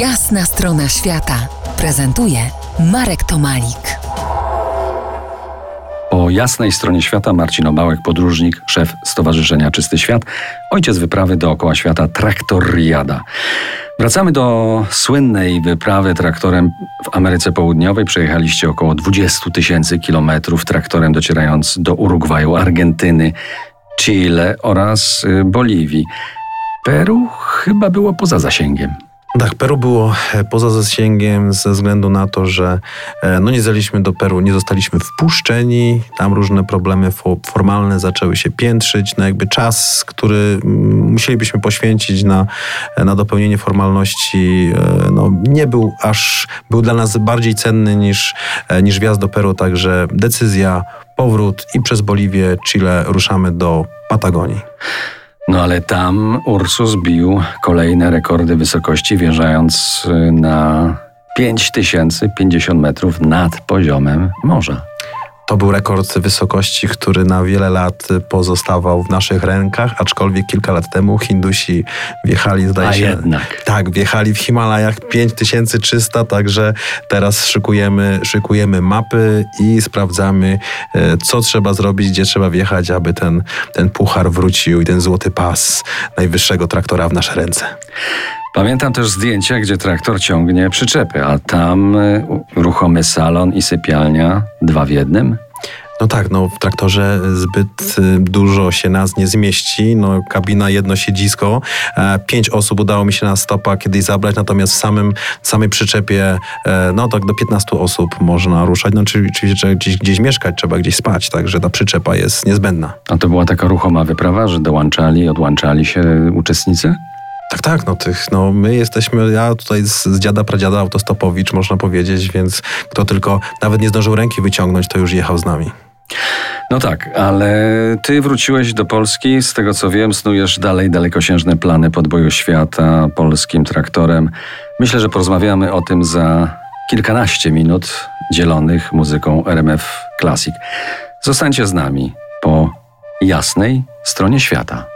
Jasna strona świata prezentuje Marek Tomalik. Po jasnej stronie świata Marcin Obałek, podróżnik, szef Stowarzyszenia Czysty Świat, ojciec wyprawy dookoła świata Traktoriada. Wracamy do słynnej wyprawy traktorem w Ameryce Południowej. Przejechaliście około 20 tysięcy kilometrów traktorem, docierając do Urugwaju, Argentyny, Chile oraz y, Boliwii. Peru chyba było poza zasięgiem. Tak, Peru było e, poza zasięgiem ze względu na to, że e, no nie zaliśmy do Peru, nie zostaliśmy wpuszczeni, tam różne problemy formalne zaczęły się piętrzyć, no jakby czas, który mm, musielibyśmy poświęcić na, na dopełnienie formalności, e, no nie był aż, był dla nas bardziej cenny niż, niż wjazd do Peru, także decyzja, powrót i przez Boliwię, Chile ruszamy do Patagonii. No ale tam Ursus bił kolejne rekordy wysokości, wjeżdżając y, na 5050 metrów nad poziomem morza. To był rekord wysokości, który na wiele lat pozostawał w naszych rękach, aczkolwiek kilka lat temu Hindusi wjechali, zdaje A się. jednak. Tak, wjechali w Himalajach 5300, także teraz szykujemy, szykujemy mapy i sprawdzamy, e, co trzeba zrobić, gdzie trzeba wjechać, aby ten, ten puchar wrócił i ten złoty pas najwyższego traktora w nasze ręce. Pamiętam też zdjęcia, gdzie traktor ciągnie przyczepy, a tam y, ruchomy salon i sypialnia dwa w jednym. No tak, no w traktorze zbyt y, dużo się nas nie zmieści. No kabina, jedno siedzisko. E, pięć osób udało mi się na stopa kiedyś zabrać, natomiast w samym, samej przyczepie e, no tak do 15 osób można ruszać. No oczywiście trzeba gdzieś, gdzieś mieszkać, trzeba gdzieś spać, także ta przyczepa jest niezbędna. A to była taka ruchoma wyprawa, że dołączali, odłączali się uczestnicy? Tak, tak, no tych, no my jesteśmy, ja tutaj z, z dziada, pradziada autostopowicz, można powiedzieć, więc kto tylko nawet nie zdążył ręki wyciągnąć, to już jechał z nami. No tak, ale ty wróciłeś do Polski, z tego co wiem, snujesz dalej dalekosiężne plany podboju świata polskim traktorem. Myślę, że porozmawiamy o tym za kilkanaście minut dzielonych muzyką RMF Classic. Zostańcie z nami po jasnej stronie świata.